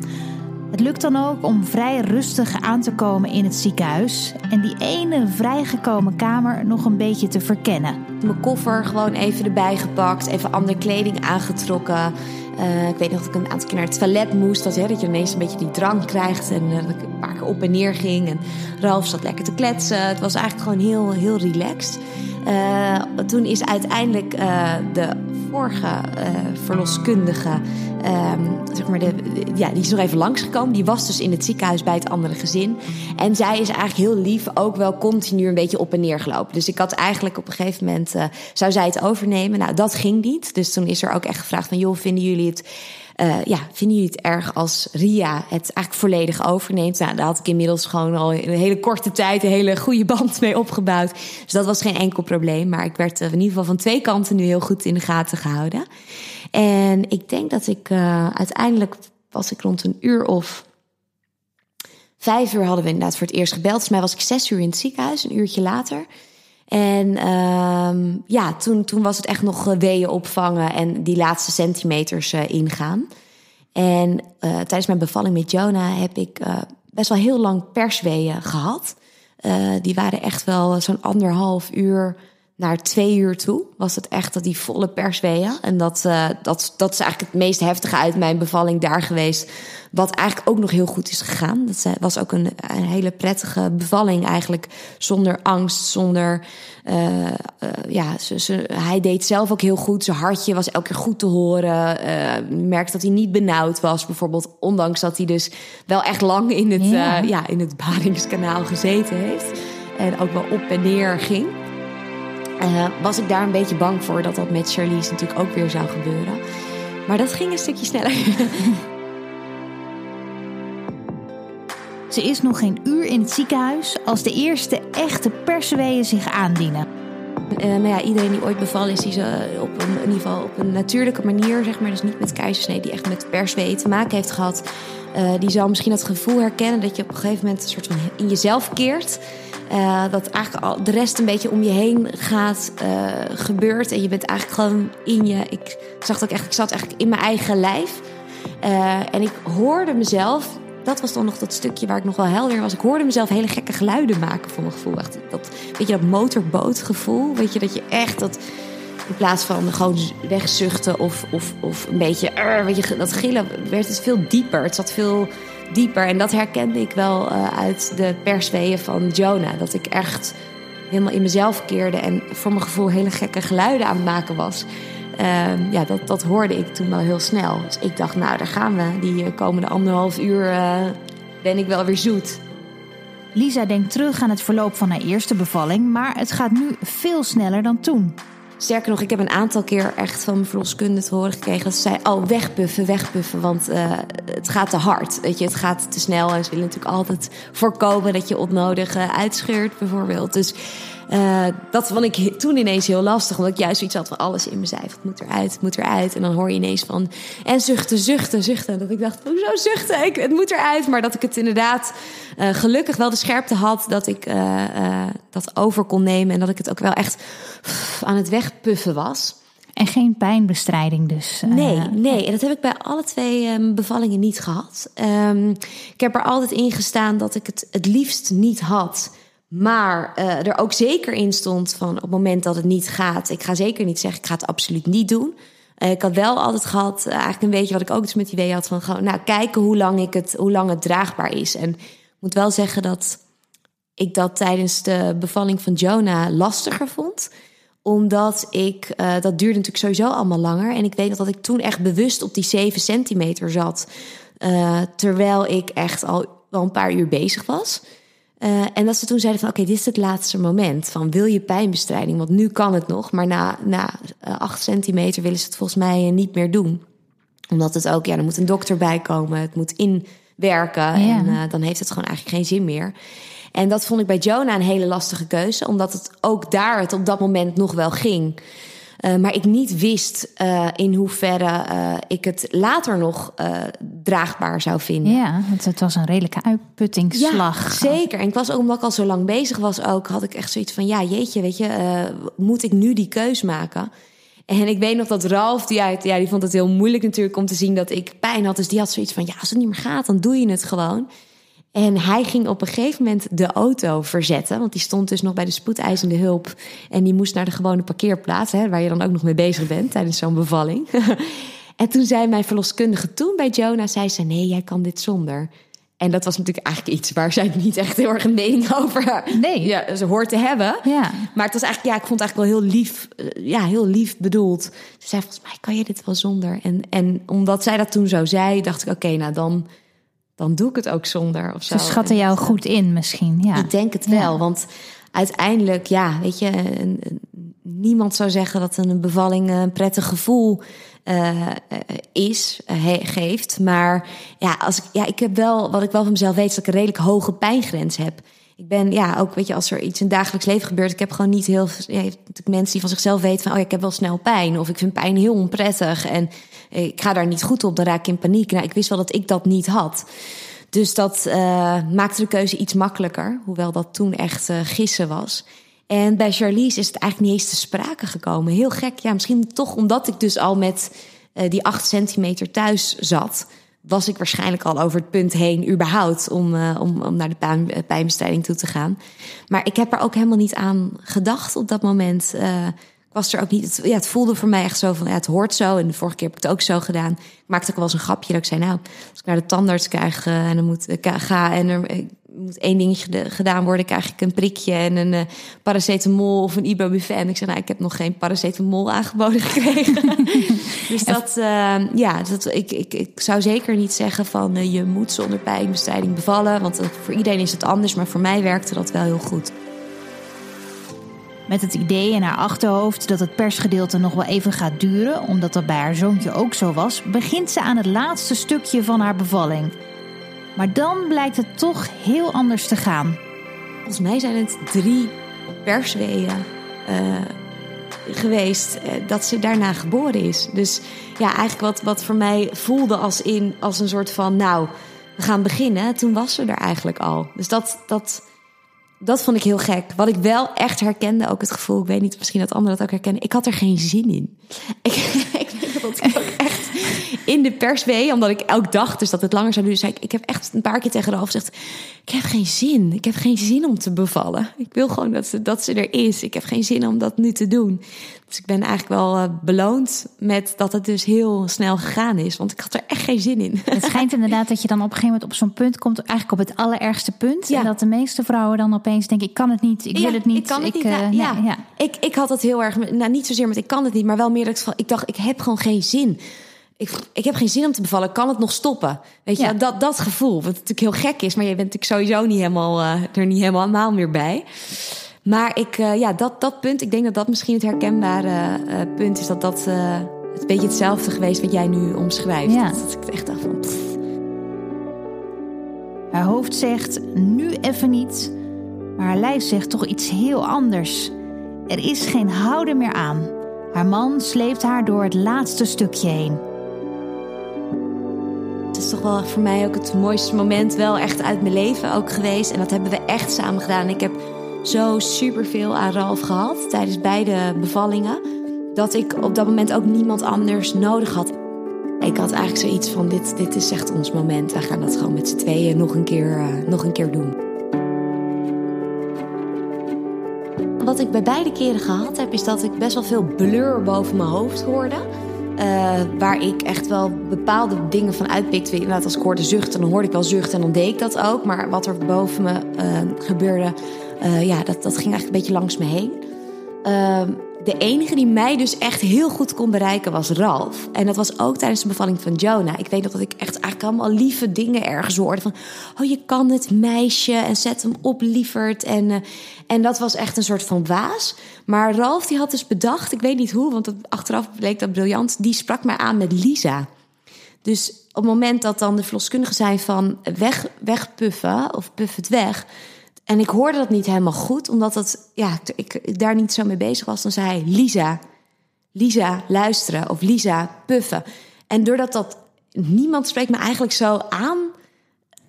Het lukt dan ook om vrij rustig aan te komen in het ziekenhuis en die ene vrijgekomen kamer nog een beetje te verkennen. Mijn koffer gewoon even erbij gepakt, even andere kleding aangetrokken. Uh, ik weet nog dat ik een aantal keer naar het toilet moest. Dat, hè, dat je ineens een beetje die drang krijgt. En uh, dat ik een paar keer op en neer ging. En Ralf zat lekker te kletsen. Het was eigenlijk gewoon heel, heel relaxed. Uh, toen is uiteindelijk de vorige verloskundige, um, zeg maar de, ja, die is nog even langsgekomen. Die was dus in het ziekenhuis bij het andere gezin. En zij is eigenlijk heel lief ook wel continu een beetje op en neer gelopen. Dus ik had eigenlijk op een gegeven moment, zou zij het overnemen? Nou, dat ging niet. Dus toen is er ook echt gevraagd van, joh, vinden jullie Uh, ja, vinden jullie het erg als Ria het eigenlijk volledig overneemt? Nou, daar had ik inmiddels gewoon al in een hele korte tijd een hele goede band mee opgebouwd. Dus dat was geen enkel probleem. Maar ik werd in ieder geval van twee kanten nu heel goed in de gaten gehouden. En ik denk dat ik uh, uiteindelijk was ik rond een uur of vijf uur hadden we inderdaad voor het eerst gebeld. Volgens mij was ik zes uur in het ziekenhuis, een uurtje later. En um, ja, toen, toen was het echt nog weeën opvangen en die laatste centimeters uh, ingaan. En uh, tijdens mijn bevalling met Jonah heb ik best wel heel lang persweeën gehad. die waren echt wel zo'n anderhalf uur naar twee uur toe. Was het echt dat die volle persweeën. En dat, dat, dat is eigenlijk het meest heftige uit mijn bevalling daar geweest. Wat eigenlijk ook nog heel goed is gegaan. Dat was ook een, een hele prettige bevalling eigenlijk. Zonder angst, zonder... Uh, uh, ja, ze, ze, hij deed zelf ook heel goed. Zijn hartje was elke keer goed te horen. Merkte dat hij niet benauwd was, bijvoorbeeld. Ondanks dat hij dus wel echt lang in het, ja. ja in het Baringskanaal gezeten heeft. En ook wel op en neer ging. Was ik daar een beetje bang voor dat dat met Charlize natuurlijk ook weer zou gebeuren. Maar dat ging een stukje sneller. Ze is nog geen uur in het ziekenhuis als de eerste echte persweeën zich aandienen. Uh, nou ja, iedereen die ooit bevallen is, die ze op een, in ieder geval op een natuurlijke manier, zeg maar, dus niet met keizersnee, die echt met persweeën te maken heeft gehad, uh, die zal misschien dat gevoel herkennen dat je op een gegeven moment een soort van in jezelf keert. Uh, dat eigenlijk al de rest een beetje om je heen gaat, gebeurt. En je bent eigenlijk gewoon in je. Ik zag dat echt, ik zat eigenlijk in mijn eigen lijf. en ik hoorde mezelf dat was dan nog dat stukje waar ik nog wel helder was. Ik hoorde mezelf hele gekke geluiden maken voor mijn gevoel. Echt, dat, weet je, dat motorbootgevoel. Weet je, dat je echt dat... In plaats van gewoon wegzuchten of, of, of een beetje... Weet je, dat gillen werd het veel dieper. Het zat veel dieper. En dat herkende ik wel uh, uit de persweeën van Jonah. Dat ik echt helemaal in mezelf keerde... en voor mijn gevoel hele gekke geluiden aan het maken was... Uh, ja, dat, dat hoorde ik toen wel heel snel. Dus ik dacht, nou, daar gaan we. Die komende anderhalf uur ben ik wel weer zoet. Lisa denkt terug aan het verloop van haar eerste bevalling, maar het gaat nu veel sneller dan toen. Sterker nog, ik heb een aantal keer echt van mijn verloskundige te horen gekregen dat ze zei: Oh, wegpuffen, wegpuffen, want uh, het gaat te hard. Weet je, het gaat te snel. En ze willen natuurlijk altijd voorkomen dat je onnodig uitscheurt, bijvoorbeeld. Dus uh, dat vond ik toen ineens heel lastig, omdat ik juist iets had van alles in me zei: Het moet eruit, het moet eruit. En dan hoor je ineens van en zuchten, zuchten, zuchten. Dat ik dacht: Hoezo zuchten? Ik, het moet eruit. Maar dat ik het inderdaad gelukkig wel de scherpte had dat ik dat over kon nemen en dat ik het ook wel echt aan het wegpuffen was. En geen pijnbestrijding dus? Nee, nee. En dat heb ik bij alle twee um, bevallingen niet gehad. Um, ik heb er altijd in gestaan dat ik het het liefst niet had. Maar uh, er ook zeker in stond van op het moment dat het niet gaat... ik ga zeker niet zeggen, ik ga het absoluut niet doen. Uh, ik had wel altijd gehad, eigenlijk een beetje wat ik ook dus met die wee had... van gewoon, nou, kijken hoe lang, ik het, hoe lang het draagbaar is. En ik moet wel zeggen dat ik dat tijdens de bevalling van Jonah lastiger vond omdat ik, dat duurde natuurlijk sowieso allemaal langer. En ik weet dat ik toen echt bewust op die 7 centimeter zat. Terwijl ik echt al wel een paar uur bezig was. Uh, en dat ze toen zeiden van oké, okay, dit is het laatste moment. Van wil je pijnbestrijding? Want nu kan het nog. Maar na, na 8 centimeter willen ze het volgens mij niet meer doen. Omdat het ook, ja, er moet een dokter bij komen. Het moet inwerken. Ja. En dan heeft het gewoon eigenlijk geen zin meer. En dat vond ik bij Jonah een hele lastige keuze, omdat het ook daar het op dat moment nog wel ging. Uh, maar ik niet wist uh, in hoeverre uh, ik het later nog draagbaar zou vinden. Ja, want het was een redelijke uitputtingsslag. Ja, zeker. En ik was ook, omdat ik al zo lang bezig was, ook had ik echt zoiets van: ja, jeetje, weet je, moet ik nu die keus maken? En ik weet nog dat Ralf, die, uit, ja, die vond het heel moeilijk natuurlijk om te zien dat ik pijn had. Dus die had zoiets van: ja, als het niet meer gaat, dan doe je het gewoon. En hij ging op een gegeven moment de auto verzetten. Want die stond dus nog bij de spoedeisende hulp. En die moest naar de gewone parkeerplaats. Hè, waar je dan ook nog mee bezig bent tijdens zo'n bevalling. en toen zei mijn verloskundige toen bij Jonah... zei ze, nee, jij kan dit zonder. En dat was natuurlijk eigenlijk iets waar zij niet echt heel erg een mening over nee. ja, ze hoort te hebben. Ja. Maar het was eigenlijk, ja, ik vond het eigenlijk wel heel lief, ja, heel lief bedoeld. Ze zei, volgens mij kan je dit wel zonder. En, en omdat zij dat toen zo zei, dacht ik, oké, okay, nou dan dan doe ik het ook zonder. Of zo. Ze schatten jou goed in misschien. Ja. Ik denk het wel, ja. want uiteindelijk, ja, weet je, niemand zou zeggen dat een bevalling een prettig gevoel uh, is, uh, geeft. Maar ja, als ik, ja, ik heb wel, wat ik wel van mezelf weet, is dat ik een redelijk hoge pijngrens heb. Ik ben ja ook, weet je, als er iets in dagelijks leven gebeurt, ik heb gewoon niet heel ja, mensen die van zichzelf weten van, oh ik heb wel snel pijn of ik vind pijn heel onprettig en ik ga daar niet goed op, dan raak ik in paniek. Nou, ik wist wel dat ik dat niet had. Dus dat uh, maakte de keuze iets makkelijker, hoewel dat toen echt uh, gissen was. En bij Charlize is het eigenlijk niet eens te sprake gekomen. Heel gek, ja, misschien toch omdat ik dus al met die acht centimeter thuis zat was ik waarschijnlijk al over het punt heen, überhaupt, om, uh, om, om naar de pijn, pijnbestrijding toe te gaan. Maar ik heb er ook helemaal niet aan gedacht op dat moment. Uh, ik was er ook niet. Het, ja, het voelde voor mij echt zo van ja, het hoort zo. En de vorige keer heb ik het ook zo gedaan. Ik maakte ook wel eens een grapje dat ik zei: Nou, als ik naar de tandarts krijg uh, en dan moet ik ga en er moet één dingetje gedaan worden, krijg ik een prikje en een uh, paracetamol of een ibuprofen. Ik zei, nou, ik heb nog geen paracetamol aangeboden gekregen. dus dat, ja, dat, ik, ik, ik zou zeker niet zeggen van je moet zonder pijnbestrijding bevallen. Want voor iedereen is het anders, maar voor mij werkte dat wel heel goed. Met het idee in haar achterhoofd dat het persgedeelte nog wel even gaat duren, omdat dat bij haar zoontje ook zo was, begint ze aan het laatste stukje van haar bevalling. Maar dan blijkt het toch heel anders te gaan. Volgens mij zijn het drie persweeën uh, geweest uh, dat ze daarna geboren is. Dus ja, eigenlijk wat, wat voor mij voelde als, in, als een soort van, nou, we gaan beginnen. Toen was ze er eigenlijk al. Dus dat, dat, dat vond ik heel gek. Wat ik wel echt herkende, ook het gevoel, ik weet niet, misschien dat anderen dat ook herkennen. Ik had er geen zin in. Ik, ik ook echt in de perswee, omdat ik elk dag dus dat het langer zou duren, zei ik, ik heb echt een paar keer tegen Ralf gezegd, ik heb geen zin. Ik heb geen zin om te bevallen. Ik wil gewoon dat ze, dat ze er is. Ik heb geen zin om dat nu te doen. Dus ik ben eigenlijk wel uh, beloond met dat het dus heel snel gegaan is. Want ik had er echt geen zin in. Het schijnt inderdaad dat je dan op een gegeven moment op zo'n punt komt, eigenlijk op het allerergste punt. Ja. En dat de meeste vrouwen dan opeens denken, ik kan het niet, ik ja, wil het niet. Ik kan het ik, niet. uh, ja, Ik, ik had het heel erg, nou niet zozeer met ik kan het niet, maar wel meer dat ik, van, ik dacht, ik heb gewoon geen zin ik, ik heb geen zin om te bevallen, kan het nog stoppen? Weet je, ja. dat, dat gevoel, wat natuurlijk heel gek is, maar je bent natuurlijk sowieso niet helemaal, uh, er niet helemaal meer bij. Maar ik, uh, ja, dat, dat punt, ik denk dat dat misschien het herkenbare uh, punt is. Dat dat het beetje hetzelfde geweest wat jij nu omschrijft. Ja. Dat, ik echt dacht van... Pff. Haar hoofd zegt nu even niet, maar haar lijf zegt toch iets heel anders. Er is geen houden meer aan. Haar man sleept haar door het laatste stukje heen. Het is toch wel voor mij ook het mooiste moment wel echt uit mijn leven ook geweest. En dat hebben we echt samen gedaan. Ik heb zo superveel aan Ralf gehad tijdens beide bevallingen. Dat ik op dat moment ook niemand anders nodig had. Ik had eigenlijk zoiets van, dit, dit is echt ons moment. We gaan dat gewoon met z'n tweeën nog een keer, uh, nog een keer doen. Wat ik bij beide keren gehad heb, is dat ik best wel veel blur boven mijn hoofd hoorde. Uh, waar ik echt wel bepaalde dingen van uitpikte. Inderdaad, als ik hoorde zuchten, dan hoorde ik wel zuchten en dan deed ik dat ook. Maar wat er boven me uh, gebeurde, uh, ja, dat, dat ging eigenlijk een beetje langs me heen. De enige die mij dus echt heel goed kon bereiken was Ralf. En dat was ook tijdens de bevalling van Jonah. Ik weet nog dat ik echt eigenlijk allemaal lieve dingen ergens hoorde. Van, oh je kan het meisje en zet hem op lieverd. En, uh, en dat was echt een soort van waas. Maar Ralf die had dus bedacht, ik weet niet hoe, want achteraf bleek dat briljant. Die sprak mij aan met Lisa. Dus op het moment dat dan de verloskundigen zijn van weg, wegpuffen of puff het weg... En ik hoorde dat niet helemaal goed, omdat dat, ja, ik daar niet zo mee bezig was. Dan zei hij, Lisa, Lisa, luisteren. Of Lisa, puffen. En doordat dat, niemand spreekt me eigenlijk zo aan,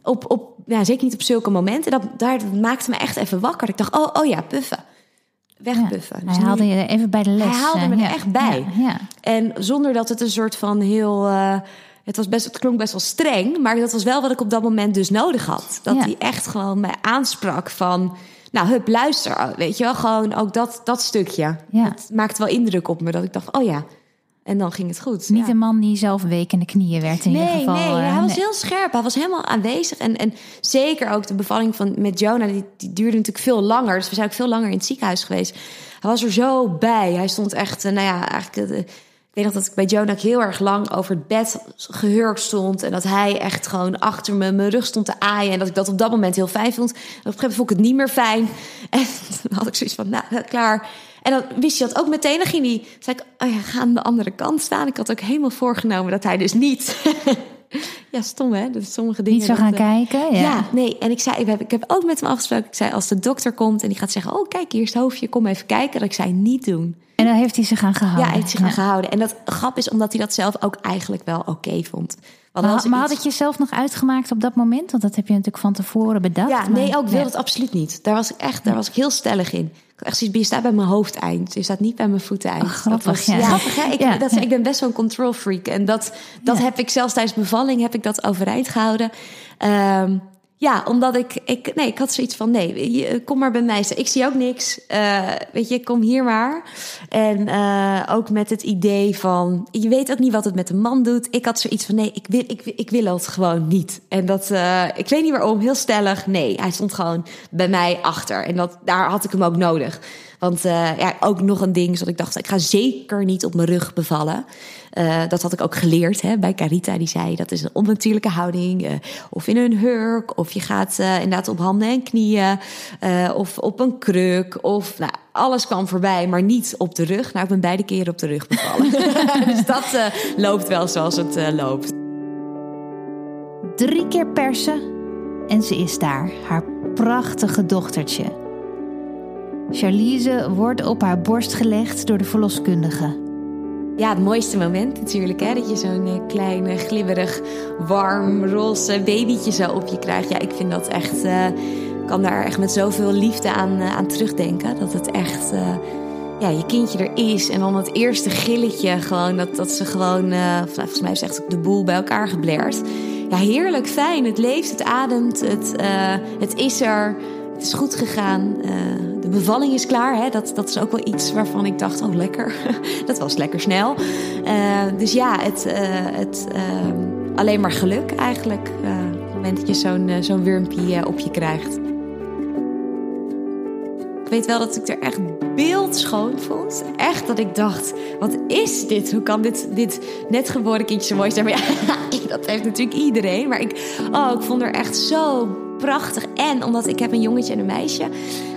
op, op, ja, zeker niet op zulke momenten. Dat, daar, maakte me echt even wakker. Ik dacht, oh, oh ja, puffen. Wegpuffen. Ja, hij dus haalde nu, je even bij de les. Hij haalde me ja. er echt bij. Ja, ja. En zonder dat het een soort van heel... Uh, het, was best, het klonk best wel streng, maar dat was wel wat ik op dat moment dus nodig had. Dat Ja. hij echt gewoon mij aansprak van... Nou, hup, luister. Weet je wel, gewoon ook dat, dat stukje. Ja. Het maakte wel indruk op me dat ik dacht, oh ja. En dan ging het goed. Niet ja. een man die zelf week in de knieën werd in nee, ieder geval. Nee, hij was nee. heel scherp. Hij was helemaal aanwezig. En, en zeker ook de bevalling van, met Jonah, die, die duurde natuurlijk veel langer. Dus we zijn ook veel langer in het ziekenhuis geweest. Hij was er zo bij. Hij stond echt, eh, nou ja, eigenlijk... eh, ik weet nog dat ik bij Jonah heel erg lang over het bed gehurkt stond. En dat hij echt gewoon achter me mijn rug stond te aaien. En dat ik dat op dat moment heel fijn vond. En op een gegeven moment vond ik het niet meer fijn. En dan had ik zoiets van, nou, klaar. En dan wist hij dat ook meteen. Dan ging hij, zei ik, oh ja, ga aan de andere kant staan. Ik had ook helemaal voorgenomen dat hij dus niet... ja, stom hè? Dat sommige dingen... Niet zo gaan eh, kijken. Ja. ja. nee. En ik zei, ik heb, ik heb ook met hem afgesproken. Ik zei, als de dokter komt en die gaat zeggen... oh, kijk, hier is het hoofdje, kom even kijken. Dat ik zei, niet doen. En dan heeft hij zich aan gehouden. Ja, hij heeft zich aan gehouden. En dat grap is omdat hij dat zelf ook eigenlijk wel oké vond. Want Maar, maar had het je zelf nog uitgemaakt op dat moment? Want dat heb je natuurlijk van tevoren bedacht. Ja, maar- nee, ook wil Ja. het absoluut niet. Daar was ik echt, daar was ik heel stellig in. Ik echt zoiets, je staat bij mijn hoofdeind. Je staat niet bij mijn voeteind. Oh, grappig, dat was, ja. Grappig, hè? Ik, Ja, dat, ja. ik ben best wel een control freak. En dat, dat heb ik zelfs tijdens bevalling heb ik dat overeind gehouden. Ehm, ja, omdat ik, ik, nee, ik had zoiets van, nee, kom maar bij mij. Ik zie ook niks. Eh, weet je, kom hier maar. En eh, ook met het idee van, je weet ook niet wat het met een man doet. Ik had zoiets van, nee, ik wil, ik, ik wil het gewoon niet. En dat, eh, ik weet niet waarom, heel stellig. Nee, hij stond gewoon bij mij achter. En dat, daar had ik hem ook nodig. Want ja, ook nog een ding, dat ik dacht, ik ga zeker niet op mijn rug bevallen. Eh, dat had ik ook geleerd hè, bij Carita. Die zei, dat is een onnatuurlijke houding. eh, of in een hurk, of je gaat eh, inderdaad op handen en knieën. of op een kruk, of nou, alles kwam voorbij, maar niet op de rug. Nou, ik ben beide keren op de rug bevallen. dus dat loopt wel zoals het loopt. Drie keer persen en ze is daar. Haar prachtige dochtertje. Charlize wordt op haar borst gelegd door de verloskundige. Ja, het mooiste moment natuurlijk, hè? Dat je zo'n eh, klein, eh, glibberig, warm, roze babytje zo op je krijgt. Ja, ik vind dat echt... Ik kan daar echt met zoveel liefde aan, aan terugdenken. Dat het echt... ja, je kindje er is. En dan het eerste gilletje gewoon. Dat, dat ze gewoon... volgens mij is echt de boel bij elkaar geblerd. Ja, heerlijk, fijn. Het leeft, het ademt, het, het is er. Het is goed gegaan. Eh, de bevalling is klaar. Hè? Dat, dat is ook wel iets waarvan ik dacht, oh lekker. dat was lekker snel. Eh, dus ja, het, eh, het, alleen maar geluk eigenlijk. op het moment dat je zo'n zo'n wurmpje op je krijgt. Ik weet wel dat ik er echt beeldschoon vond. Echt dat ik dacht, wat is dit? Hoe kan dit, dit net geboren kindje zo mooi zijn? Maar ja, dat heeft natuurlijk iedereen. Maar ik, oh, ik vond er echt zo prachtig. En omdat ik heb een jongetje en een meisje.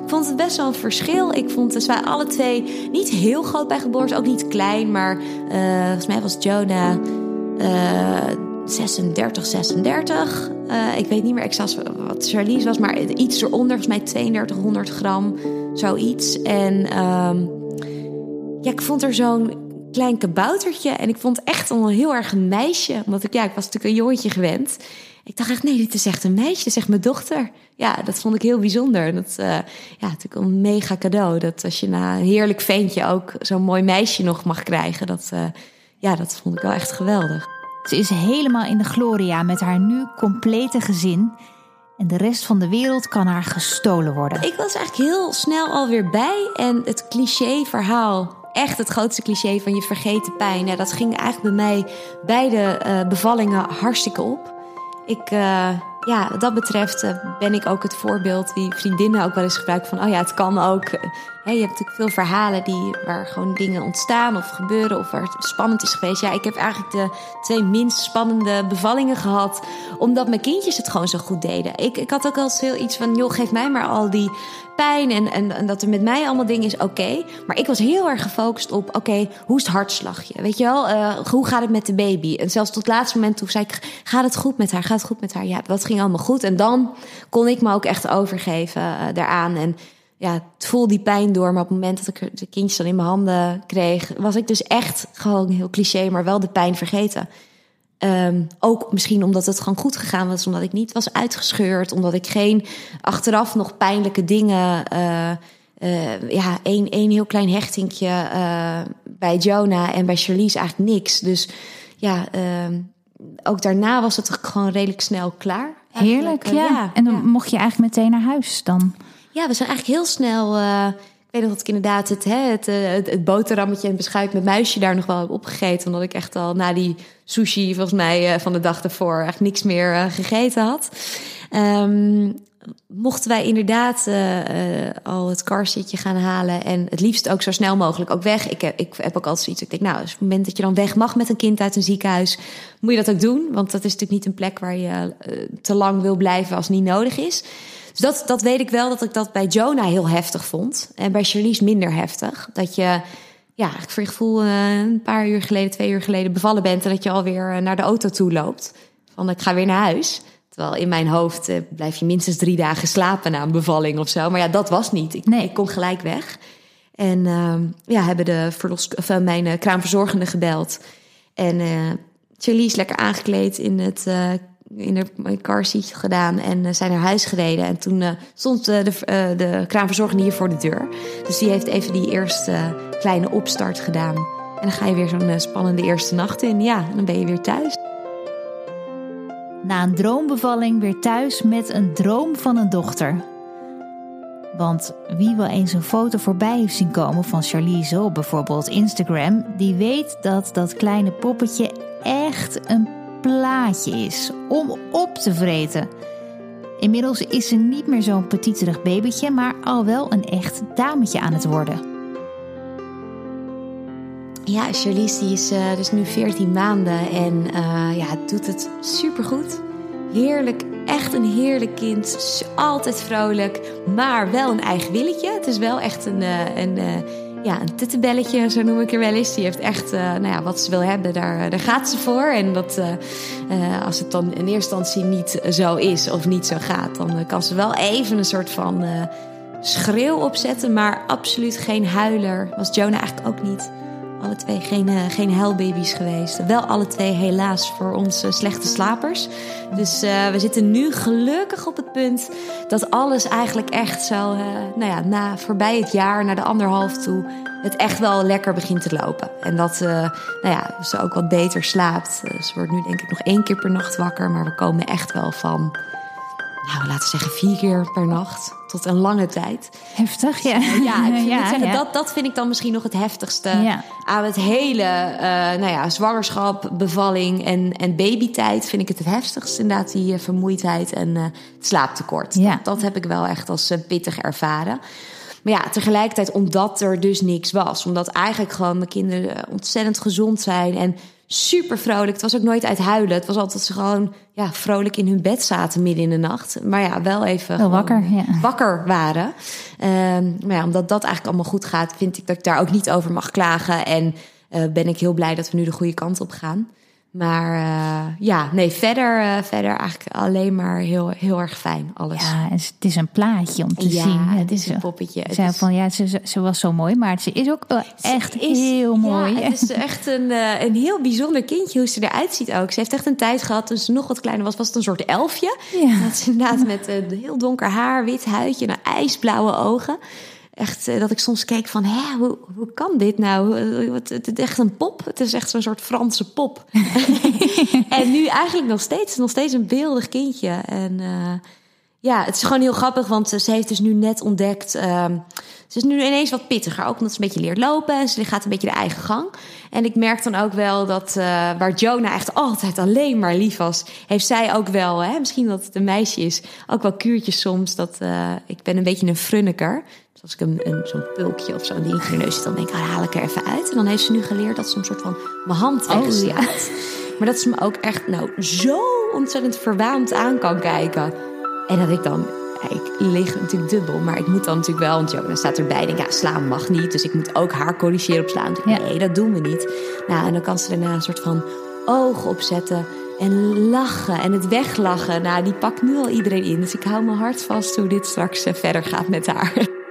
Ik vond het best wel een verschil. Ik vond dus wij alle twee niet heel groot bij geboorte, ook niet klein. Maar uh, volgens mij was Jonah uh, 36, 36. Uh, ik weet niet meer exact wat Charlize was, maar iets eronder. Volgens mij 3200 gram, zoiets. En um, ja, ik vond er zo'n klein kaboutertje. En ik vond echt al heel erg een meisje. Omdat ik, ja, ik was natuurlijk een jongetje gewend. Ik dacht echt, nee, dit is echt een meisje, zegt mijn dochter. Ja, dat vond ik heel bijzonder. En dat, uh, ja, natuurlijk een mega cadeau. Dat als je na een heerlijk ventje ook zo'n mooi meisje nog mag krijgen. Dat, uh, ja, dat vond ik wel echt geweldig. Ze is helemaal in de gloria met haar nu complete gezin. En de rest van de wereld kan haar gestolen worden. Ik was eigenlijk heel snel alweer bij. En het cliché verhaal echt het grootste cliché van je vergeten pijn. Ja, dat ging eigenlijk bij mij bij de uh, bevallingen hartstikke op. Ik, uh, ja, wat dat betreft uh, ben ik ook het voorbeeld die vriendinnen ook wel eens gebruiken van, oh ja, het kan ook. Je hebt natuurlijk veel verhalen die, waar gewoon dingen ontstaan of gebeuren of waar het spannend is geweest. Ja, ik heb eigenlijk de twee minst spannende bevallingen gehad, omdat mijn kindjes het gewoon zo goed deden. Ik, ik had ook al heel iets van, joh, geef mij maar al die pijn en, en, dat er met mij allemaal dingen is, oké. Maar ik was heel erg gefocust op, oké, hoe is het hartslagje? Weet je wel, uh, hoe gaat het met de baby? En zelfs tot het laatste moment toen zei ik, gaat het goed met haar? Gaat het goed met haar? Ja, dat ging allemaal goed. En dan kon ik me ook echt overgeven uh, daaraan. En ja, het voelde die pijn door. Maar op het moment dat ik de kindjes dan in mijn handen kreeg, was ik dus echt gewoon heel cliché, maar wel de pijn vergeten. Um, ook misschien omdat het gewoon goed gegaan was, omdat ik niet was uitgescheurd, omdat ik geen achteraf nog pijnlijke dingen. Uh, uh, ja, één, één heel klein hechtingje uh, bij Jonah en bij Charlize eigenlijk niks. Dus ja, um, ook daarna was het gewoon redelijk snel klaar. Heerlijk, ja. ja. En dan ja. mocht je eigenlijk meteen naar huis dan? Ja, we zijn eigenlijk heel snel. Uh, ik weet nog dat ik inderdaad het, hè, het, het, het boterhammetje en beschuit met muisje daar nog wel heb opgegeten. Omdat ik echt al na die sushi, volgens mij uh, van de dag ervoor, echt niks meer gegeten had. Um, mochten wij inderdaad uh, uh, al het carsitje gaan halen en het liefst ook zo snel mogelijk ook weg. Ik heb, ik heb ook altijd zoiets. Ik denk, nou, op het moment dat je dan weg mag met een kind uit een ziekenhuis, moet je dat ook doen. Want dat is natuurlijk niet een plek waar je uh, te lang wil blijven als niet nodig is. Dus dat, dat weet ik wel dat ik dat bij Jonah heel heftig vond. En bij Charlize minder heftig. Dat je, ja, voor je gevoel een paar uur geleden, twee uur geleden bevallen bent. En dat je alweer naar de auto toe loopt. Van ik ga weer naar huis. Terwijl in mijn hoofd uh, blijf je minstens drie dagen slapen na een bevalling of zo. Maar ja, dat was niet. Ik, nee. ik kon gelijk weg. En uh, ja, hebben de verlos, of, uh, mijn uh, kraamverzorgende gebeld. En Charlize lekker aangekleed in het in de car seat gedaan en zijn naar huis gereden. En toen stond de, de kraamverzorgende hier voor de deur. Dus die heeft even die eerste kleine opstart gedaan. En dan ga je weer zo'n spannende eerste nacht in. Ja, en dan ben je weer thuis. Na een droombevalling weer thuis met een droom van een dochter. Want wie wel eens een foto voorbij heeft zien komen van Charlize op bijvoorbeeld Instagram, die weet dat dat kleine poppetje echt een plaatje is om op te vreten. Inmiddels is ze niet meer zo'n petiterig babytje, maar al wel een echt dametje aan het worden. Ja, Charlize die is uh, dus nu 14 maanden en uh, ja, doet het supergoed. Heerlijk, echt een heerlijk kind. Altijd vrolijk, maar wel een eigen willetje. Het is wel echt een, uh, een, ja, een tuttenbelletje, zo noem ik er wel eens. Die heeft echt, nou ja, wat ze wil hebben, daar, daar gaat ze voor. En dat, als het dan in eerste instantie niet zo is of niet zo gaat, dan kan ze wel even een soort van schreeuw opzetten. Maar absoluut geen huiler. Was Jonah eigenlijk ook niet alle twee geen, uh, geen huilbaby's geweest. Wel alle twee helaas voor ons slechte slapers. Dus uh, we zitten nu gelukkig op het punt dat alles eigenlijk echt zo, nou ja, na voorbij het jaar, naar de anderhalf toe, het echt wel lekker begint te lopen. En dat nou ja, ze ook wat beter slaapt. ze wordt nu denk ik nog één keer per nacht wakker, maar we komen echt wel van nou, laten we zeggen vier keer per nacht tot een lange tijd. Heftig, ja. Ja, ik ja, zeggen, ja. Dat, dat vind ik dan misschien nog het heftigste ja. aan het hele, uh, nou ja, zwangerschap, bevalling en, en babytijd vind ik het het heftigst. Inderdaad, die uh, vermoeidheid en uh, het slaaptekort. Ja. Dat, dat, heb ik wel echt als pittig ervaren. Maar ja, tegelijkertijd omdat er dus niks was. Omdat eigenlijk gewoon mijn kinderen ontzettend gezond zijn en super vrolijk. Het was ook nooit uit huilen. Het was altijd dat ze gewoon ja, vrolijk in hun bed zaten midden in de nacht. Maar ja, wel even Wel wakker, ja. wakker waren. Ehm, maar ja, omdat dat eigenlijk allemaal goed gaat, vind ik dat ik daar ook niet over mag klagen. En eh, ben ik heel blij dat we nu de goede kant op gaan. Maar uh, ja, nee, verder, uh, verder eigenlijk alleen maar heel, heel erg fijn alles. Ja, het is een plaatje om te ja, zien. Het is een poppetje. Ze, is... van, ja, ze, ze, was zo mooi, maar ze is ook echt is, heel mooi. Ja, het is echt een, uh, een heel bijzonder kindje hoe ze eruit ziet ook. Ze heeft echt een tijd gehad, toen ze nog wat kleiner was, was het een soort elfje. Ja. Dat is inderdaad met een heel donker haar, wit huidje en ijsblauwe ogen echt dat ik soms keek van, hè, hoe, hoe kan dit nou? Het, het is echt een pop. Het is echt zo'n soort Franse pop. en nu eigenlijk nog steeds, nog steeds een beeldig kindje. En uh, ja, het is gewoon heel grappig, want ze heeft dus nu net ontdekt. Uh, ze is nu ineens wat pittiger, ook omdat ze een beetje leert lopen en ze gaat een beetje de eigen gang. En ik merk dan ook wel dat waar Jonah echt altijd alleen maar lief was, heeft zij ook wel, hè, misschien dat het een meisje is, ook wel kuurtjes soms. Dat ik ben een beetje een frunniker. Dus als ik een, een, zo'n pulkje of zo'n dingetje in de neus zit, dan denk ik, oh, haal ik er even uit. En dan heeft ze nu geleerd dat ze een soort van mijn hand wegslaat. Oh, ja. Maar dat ze me ook echt nou zo ontzettend verwaand aan kan kijken. En dat ik dan, ik lig natuurlijk dubbel, maar ik moet dan natuurlijk wel, want Jonah staat erbij. Denk, ja, slaan mag niet, dus ik moet ook haar corrigeren op slaan. Dus, ja. Nee, dat doen we niet. Nou, en dan kan ze daarna een soort van oog opzetten en lachen en het weglachen. Nou, die pakt nu al iedereen in. Dus ik hou mijn hart vast hoe dit straks verder gaat met haar.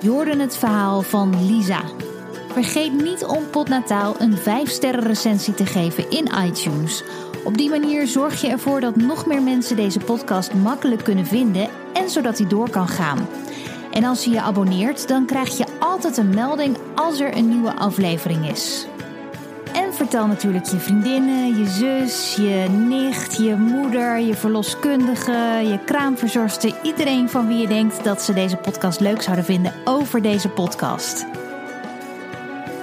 Je hoorde het verhaal van Lisa. Vergeet niet om Potnataal een 5-sterren recensie te geven in iTunes. Op die manier zorg je ervoor dat nog meer mensen deze podcast makkelijk kunnen vinden en zodat hij door kan gaan. En als je je abonneert, dan krijg je altijd een melding als er een nieuwe aflevering is. En vertel natuurlijk je vriendinnen, je zus, je nicht, je moeder, je verloskundige, je kraamverzorgster, iedereen van wie je denkt dat ze deze podcast leuk zouden vinden over deze podcast.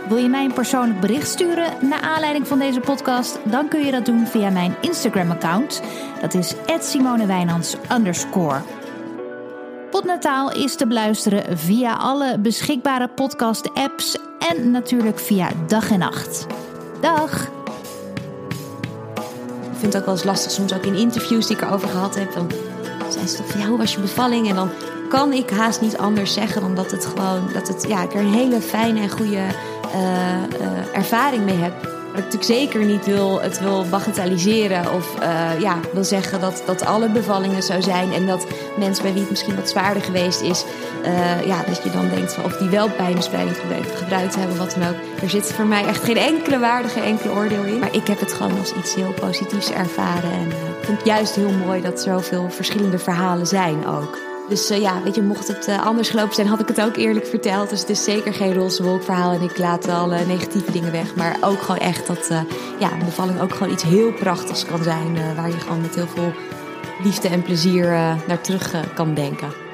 Wil je mij een persoonlijk bericht sturen naar aanleiding van deze podcast? Dan kun je dat doen via mijn Instagram-account. Dat is @simonewijnands underscore. Is te beluisteren via alle beschikbare podcast-apps en natuurlijk via dag en nacht. Dag! Ik vind het ook wel eens lastig, soms ook in interviews die ik erover gehad heb. Dan zei ze toch van ja, hoe was je bevalling? En dan kan ik haast niet anders zeggen dan dat het gewoon, dat het, ja, ik er een hele fijne en goede uh, uh, ervaring mee heb. Natuurlijk zeker niet wil, het wil bagatelliseren of uh, ja, wil zeggen dat, dat alle bevallingen zo zijn. En dat mensen bij wie het misschien wat zwaarder geweest is, uh, ja, dat je dan denkt van of die wel pijnbespreiding gebruikt, hebben, wat dan ook. Er zit voor mij echt geen enkele waarde, geen enkele oordeel in. Maar ik heb het gewoon als iets heel positiefs ervaren. En uh, ik vind het juist heel mooi dat er zoveel verschillende verhalen zijn ook. Dus uh, ja, weet je, mocht het uh, anders gelopen zijn, had ik het ook eerlijk verteld. Dus het is zeker geen roze wolkverhaal en ik laat alle negatieve dingen weg. Maar ook gewoon echt dat uh, ja, een bevalling ook gewoon iets heel prachtigs kan zijn. waar je gewoon met heel veel liefde en plezier naar terug kan denken.